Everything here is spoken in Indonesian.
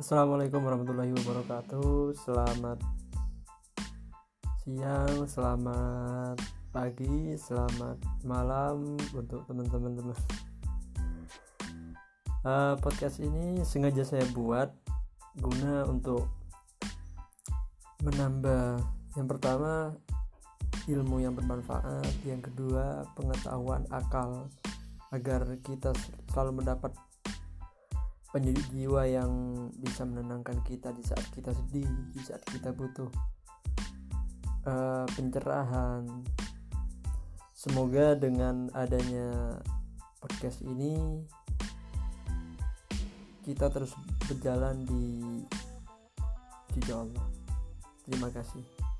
Assalamualaikum warahmatullahi wabarakatuh Selamat siang, selamat pagi, selamat malam untuk teman-teman teman. Uh, podcast ini sengaja saya buat guna untuk menambah yang pertama ilmu yang bermanfaat, yang kedua pengetahuan akal agar kita selalu mendapat pendidik jiwa yang bisa menenangkan kita di saat kita sedih, di saat kita butuh uh, pencerahan. Semoga dengan adanya podcast ini kita terus berjalan di di Allah. Terima kasih.